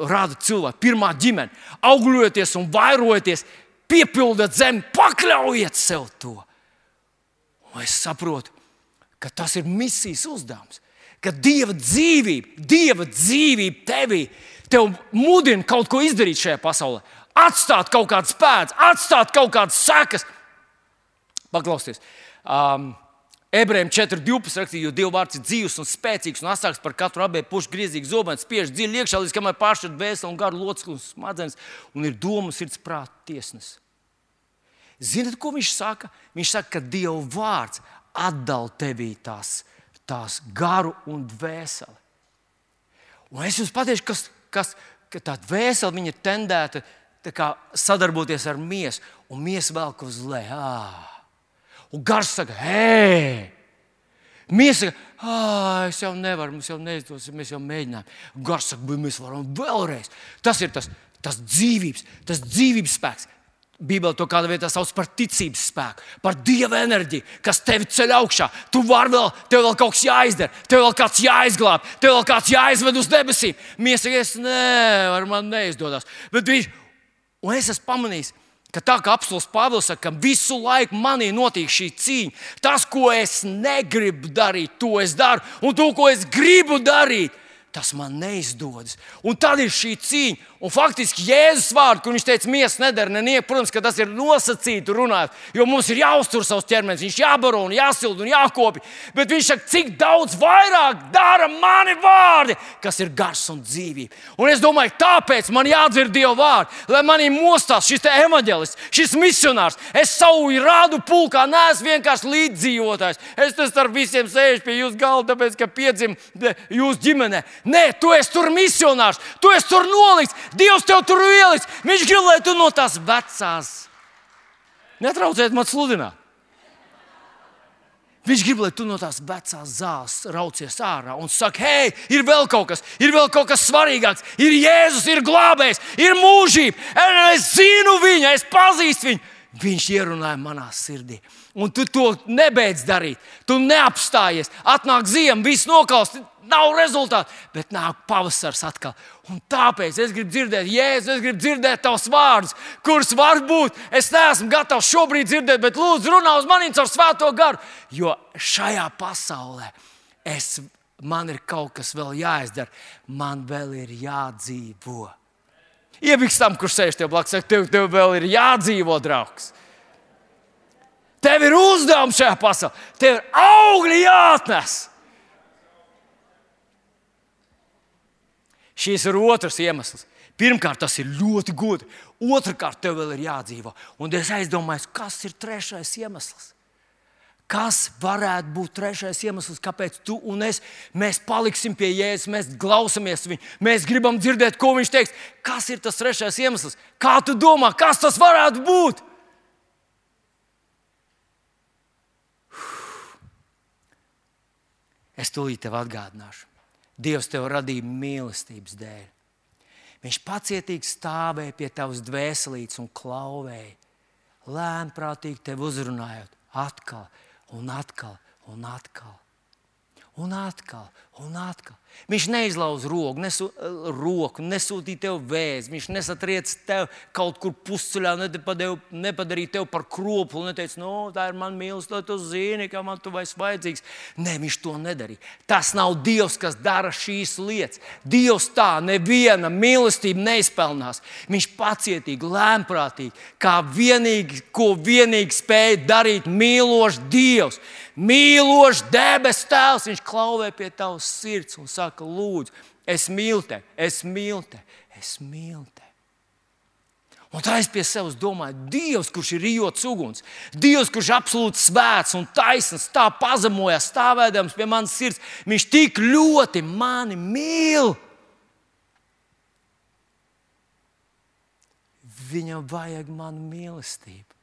rāda cilvēku, pirmā ģimene, augļoties un vairoties, piepildat zemi, pakļaujiet sev to. Un es saprotu, ka tas ir misijas uzdevums. Ka Dieva dzīvība, Dieva dzīvība tevī, tev mudina kaut ko izdarīt šajā pasaulē, atstāt kaut kādas pēdas, atstāt kaut kādas sekas. Paklausieties, um, ebrejiem 4.12. rakstīja, jo Dieva vārds ir dzīves un spēcīgs un asāks par katru abēju pušu griezīgu zobenu, spiež dziļi iekšā, līdz kamēr pāršķirt vēseli un garu locekli un smadzenes, un ir domu sirds prāta tiesnes. Ziniet, ko viņš saka? Viņš saka, ka Dieva vārds atdala tevī tās, tās garu un dvēseli. Un es jums pateikšu, kas, kas ka tā dvēsele ir tendēta kā, sadarboties ar miesu, un miesa velk uz leju. Un gars saka, hei! Miesa saka, ah, es jau nevaru, mums jau neizdosies, mēs jau mēģinājām. Gars saka, mēs varam vēlreiz. Tas ir tas, tas dzīvības, tas dzīvības spēks, Bībeli to kādā vietā sauc par ticības spēku, par dieva enerģiju, kas tevi ceļ augšā. Tu vari vēl, tev vēl kaut kas jāizdara, tev vēl kāds jāizglāb, tev vēl kāds jāizved uz debesīm. Miesakies, nē, ar man neizdodas. Bet viņš, un es esmu pamanījis, ka tā kā apelsīns Pāvils saka, ka visu laiku manī notiek šī cīņa. Tas, ko es negribu darīt, to es daru, un to, ko es gribu darīt, tas man neizdodas. Un tad ir šī cīņa. Un faktiski Jēzus vārds, kur viņš teica, miesa nedara neniek, protams, ka tas ir nosacīti runāt, jo mums ir jāuztur savs ķermenis, viņš jābaro un jāsilda un jākopja. Bet viņš saka, cik daudz vairāk dara mani vārdi, kas ir gars un dzīvība. Un es domāju, tāpēc man jādzird Dieva vārdi, lai manī mostās šis evanģēlists, šis misionārs. Es savu rādu pulkā neesmu vienkārši līdzdzīvotājs. Es te starp visiem sēžu pie jūsu galda, tāpēc, ka piedzimu jūsu ģimenē. Nē, tu esi tur misionārs, tu esi tur nolikts. Dievs tev tur ieliks. Viņš grib, lai tu no tās vecās netraucētu man sludināt. Viņš grib, lai tu no tās vecās zāles raucies ārā un saki, hei, ir vēl kaut kas, ir vēl kaut kas svarīgāks. Ir Jēzus, ir glābējs, ir mūžība. Es zinu viņu, es pazīstu viņu. Viņš ierunāja manā sirdī. Un tu to nebeidz darīt. Tu neapstājies. Atnāk ziema, viss nokaust, nav rezultātu, bet nāk pavasars atkal. Un tāpēc es gribu dzirdēt, Jēzus, es gribu dzirdēt tavus vārdus, kurus varbūt es neesmu gatavs šobrīd dzirdēt, bet lūdzu, runā uz maniem caur svēto garu. Jo šajā pasaulē es, man ir kaut kas vēl jāizdara, man vēl ir jādzīvo. Iebiks tam, kurš sēž tev blakus, tev, tev vēl ir jādzīvo, draugs. Tev ir uzdevums šajā pasaulē, tev ir augļi jāatnes. Šis ir otrs iemesls. Pirmkārt, tas ir ļoti gudri. Otrakārt, tev vēl ir jādzīvo. Un es aizdomājos, kas ir trešais iemesls. Kas varētu būt trešais iemesls, kāpēc tu un es mēs paliksim pie Jēzus, mēs klausāmies viņu, mēs gribam dzirdēt, ko viņš teiks. Kas ir tas trešais iemesls? Kā tu domā, kas tas varētu būt? Es tūlīt tev atgādināšu. Dievs tev radīja mīlestības dēļ. Viņš pacietīgi stāvēja pie tavas dvēselītes un klauvēja. Lēnprātīgi tevi uzrunājot, atkal un atkal un atkal. Un atkal, un atkal. Viņš neizlauza roku, nesu, roku nesūtīja tev vēzi, viņš nesatriec tev kaut kur pusceļā, nepadarīja tevi par kroplu, neteica, no, tā ir mana mīlestība, tu zini, ka man tu vairs vajadzīgs. Nē, viņš to nedarīja. Tas nav Dievs, kas dara šīs lietas. Dievs tā neviena mīlestība neizpelnās. Viņš pacietīgi, lēmprātīgi, kā vienīgi, ko vienīgi spēja darīt mīlošs Dievs mīlošs debes tēls, viņš klauvē pie tavas sirds un saka, lūdzu, es mīlu te, es mīlu te, es mīlu te. Un tā es pie sevis domāju, Dievs, kurš ir rījots uguns, Dievs, kurš ir absolūti svēts un taisns, tā pazemojas, stāvēdams pie manas sirds, viņš tik ļoti mani mīl. Viņam vajag manu mīlestību.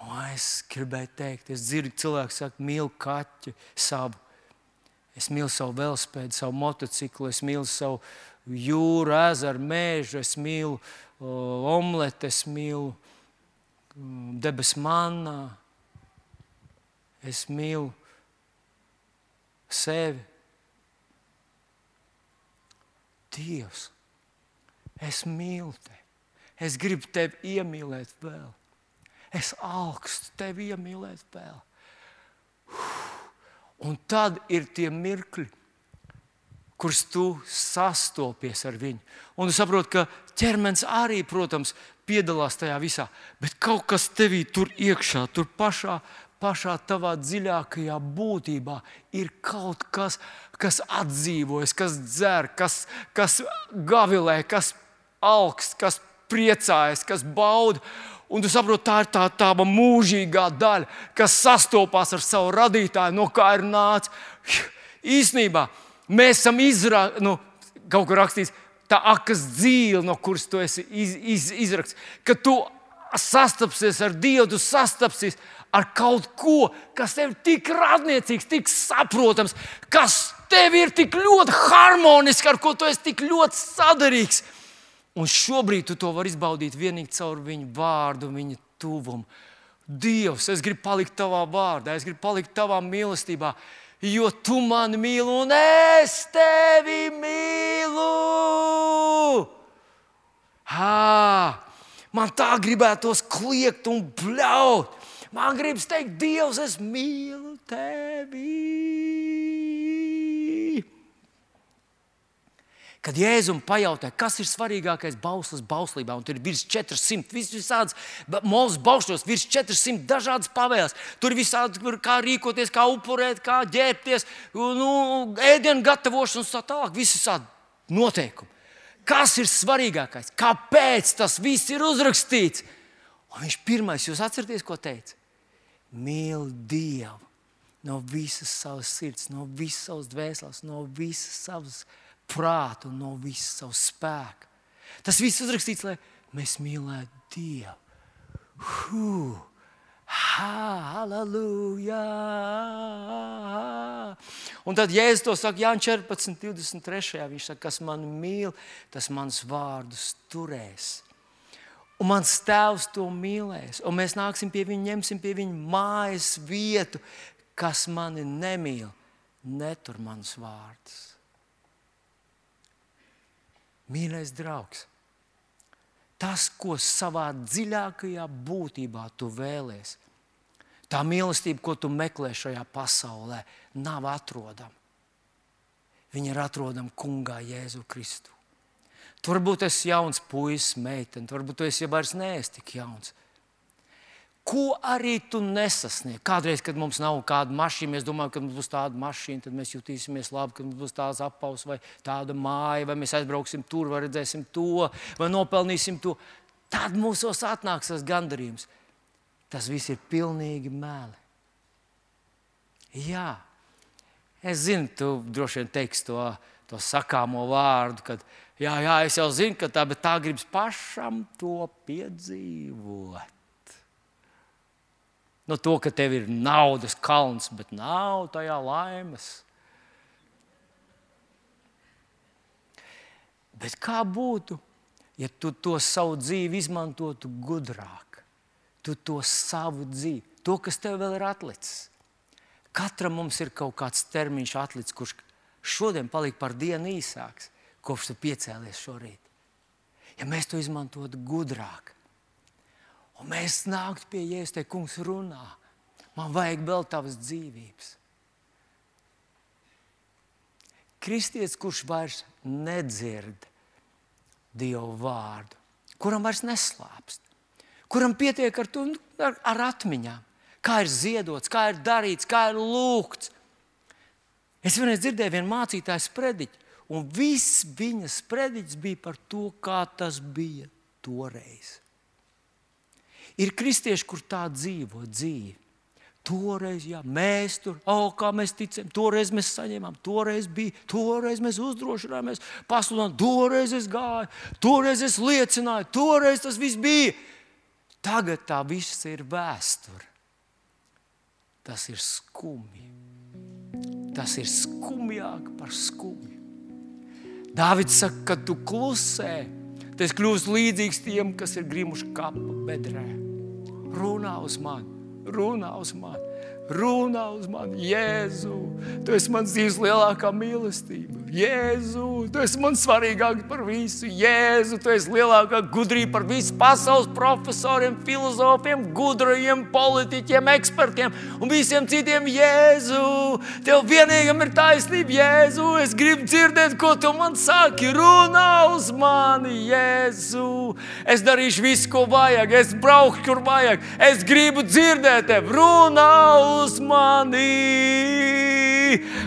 O, es gribēju teikt, es dzirdu, cilvēku saka, mīlu kaķi savu. Es mīlu savu velospēdu, savu motociklu, es mīlu savu jūru, ezeru, mēžu, es mīlu uh, omleti, es mīlu um, debesu manā, es mīlu sevi. Dievs, es mīlu tevi. Es gribu tevi iemīlēt vēl. Es augstu tevi iemīlēt vēl. Un tad ir tie mirkļi, kurus tu sastopies ar viņu. Un tu saproti, ka ķermenis arī, protams, piedalās tajā visā, bet kaut kas tevī tur iekšā, tur pašā, pašā tavā dziļākajā būtībā ir kaut kas, kas atdzīvojas, kas dzer, kas, kas gavilē, kas augsts, kas priecājas, kas bauda. Un tu saproti, tā ir tā tava mūžīgā daļa, kas sastopas ar savu radītāju, no kā ir nācis. Īsnībā mēs esam izrādījuši, nu, kaut kur rakstīts, tā akas dzīve, no kuras tu esi iz, iz, izraksts. Kad tu sastapsies ar Dievu, tu sastapsies ar kaut ko, kas tev ir tik radniecīgs, tik saprotams, kas tev ir tik ļoti harmonisks, ar ko tu esi tik ļoti sadarīgs. Un šobrīd tu to vari izbaudīt tikai caur viņu vārdu, viņa tuvumu. Dievs, es gribu palikt tavā vārdā, es gribu palikt tavā mīlestībā, jo tu mani mīli un es tevi mīlu. Ha! Man tā gribētos kliegt un bļaut. Man gribas teikt, Dievs, es mīlu tevi. Kad Jēzum pajautāja, kas ir svarīgākais bauslis bauslībā, un tur ir virs 400, vis, visādas mūzes baušļos, virs 400 dažādas pavēles. Tur ir visādi, kā rīkoties, kā upurēt, kā ģērbties, nu, ēdienu gatavošana un tā tālāk. Visādi noteikumi. Kas ir svarīgākais? Kāpēc tas viss ir uzrakstīts? Un viņš pirmais, jūs atcerieties, ko teica? Mīl Dievu no visas savas sirds, no visas savas dvēseles, no visas savas dzīves prātu no visas savas spēka. Tas viss uzrakstīts, lai mēs mīlētu Dievu. Huh. Halleluja! Un tad Jēzus to saka Jānis 14, 23. Viņš saka, kas man mīl, tas mans vārdus turēs. Un mans tēvs to mīlēs. Un mēs nāksim pie viņa, ņemsim pie viņa mājas vietu, kas mani nemīl, netur manas vārdus. Mīļais draugs, tas, ko savā dziļākajā būtībā tu vēlēsies, tā mīlestība, ko tu meklē šajā pasaulē, nav atrodama. Viņa ir atrodama Kungā Jēzu Kristu. Tu varbūt esi jauns puisis, meitene, varbūt esi jau vairs neesi tik jauns ko arī tu nesasniedz. Kādreiz, kad mums nav kāda mašīna, mēs domājam, ka mums būs tāda mašīna, tad mēs jutīsimies labi, ka mums būs tāds apaus vai tāda māja, vai mēs aizbrauksim tur, vai redzēsim to, vai nopelnīsim to. Tad mūsos atnāks tas gandarījums. Tas viss ir pilnīgi meli. Jā, es zinu, tu droši vien teiksi to, to sakāmo vārdu, kad jā, jā, es jau zinu, ka tā, bet tā gribas pašam to piedzīvot no to, ka tev ir naudas kalns, bet nav tajā laimes. Bet kā būtu, ja tu to savu dzīvi izmantotu gudrāk? Tu to savu dzīvi, to, kas tev vēl ir atlicis. Katram mums ir kaut kāds termiņš atlicis, kurš šodien palika par dienu īsāks, kopš tu piecēlies šorīt. Ja mēs to izmantotu gudrāk, un mēs nāktu pie Jēzus, te kungs runā, man vajag vēl tavas dzīvības. Kristietis, kurš vairs nedzird Dievu vārdu, kuram vairs neslāpst, kuram pietiek ar, to, ar, ar atmiņām, kā ir ziedots, kā ir darīts, kā ir lūgts. Es vienreiz dzirdēju vienu mācītāju sprediķi, un viss viņa sprediķis bija par to, kā tas bija toreiz. Ir kristieši, kur tā dzīvo dzīvi. Toreiz, jā, mēs tur, oh, kā mēs ticam, toreiz mēs saņēmām, toreiz bija, toreiz mēs uzdrošinājāmies, pasludinājām, toreiz es gāju, toreiz es liecināju, toreiz tas viss bija. Tagad tā viss ir vēsture. Tas ir skumji. Tas ir skumjāk par skumju. Dāvids saka, ka tu klusē, tas kļūst līdzīgs tiem, kas ir grimuši kapa bedrē. Runā uz mani! runā uz mani. Runā uz mani, Jēzu. Tu esi mans dzīves lielākā mīlestība. Jēzu, tu esi man svarīgāk par visu. Jēzu, tu esi lielākā gudrība par visu pasaules profesoriem, filozofiem, gudrajiem, politiķiem, ekspertiem un visiem citiem. Jēzu, tev vienīgam ir taisnība. Jēzu, es gribu dzirdēt, ko tu man saki. Runā uz mani, Jēzu. Es darīšu visu, ko vajag. Es braukšu, kur vajag. Es gribu dzirdēt tevi. Runā uz mani.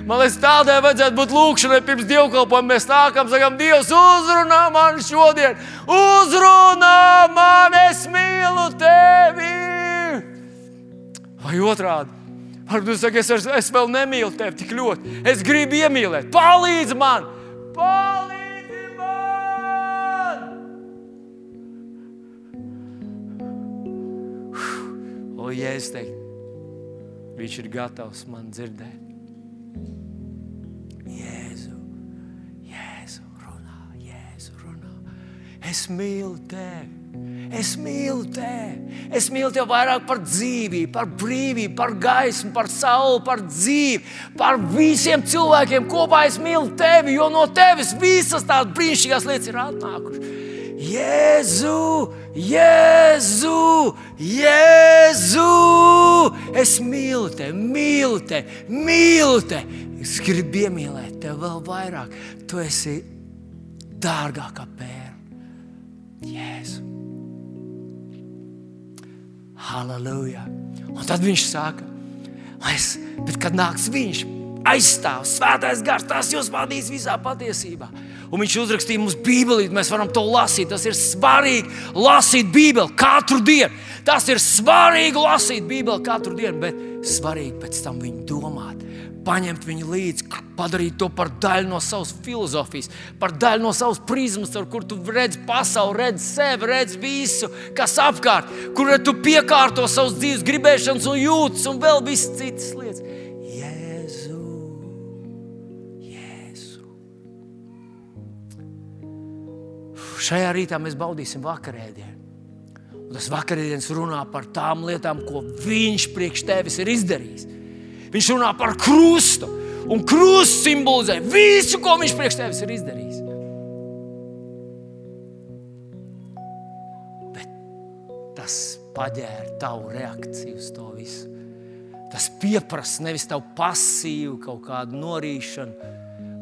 Man liekas, tādai vajadzētu būt lūkšanai pirms dievkalpojuma. Mēs nākam, sakām, Dievs, uzrunā man šodien, uzrunā man, es mīlu tevi. Vai otrādi? Varbūt jūs sakat, es, es vēl nemīlu tevi tik ļoti. Es gribu iemīlēt, palīdzi man! Palīdzi man! O, ja es teiktu, Viņš ir gatavs man dzirdēt. Jēzu, Es mīlu tevi. Es mīlu tevi. Es mīlu tevi vairāk par dzīvību, par brīvību, par gaismu, par sauli, par dzīvi, par visiem cilvēkiem kopā. Es mīlu tevi, jo no tevis visas tās brīnišķīgās lietas ir atnākušas. Jēzu, Jēzu, Jēzu! Es mīlu tevi, mīlu tevi, mīlu tevi. Es gribu iemīlēt tevi vēl vairāk. Tu esi dārgāk kā pērle. Jēzu! Halleluja! Un tad viņš saka, es, bet kad nāks viņš, aizstāv svētais gars, tas jūs vadīs visā patiesībā un viņš uzrakstīja mums Bībeli. Mēs varam to lasīt. Tas ir svarīgi lasīt Bībeli katru dienu. Tas ir svarīgi lasīt Bībeli katru dienu, bet svarīgi pēc tam viņu domāt. Paņemt viņu līdzi, padarīt to par daļu no savas filozofijas, par daļu no savas prizmas, ar kur tu redzi pasauli, redzi sevi, redzi visu, kas apkārt, kur tu piekārto savus dzīves gribēšanas un jūtas un vēl visas citas lietas. Šajā rītā mēs baudīsim vakarēdienu. Un tas vakarēdienas runā par tām lietām, ko Viņš priekš tevis ir izdarījis. Viņš runā par krustu, un krusts simbolizē visu, ko Viņš priekš tevis ir izdarījis. Bet tas paģēra tavu reakciju uz to visu. Tas pieprasa nevis tavu pasīvu kaut kādu norīšanu,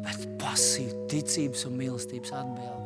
bet pasīvu ticības un mīlestības atbildību.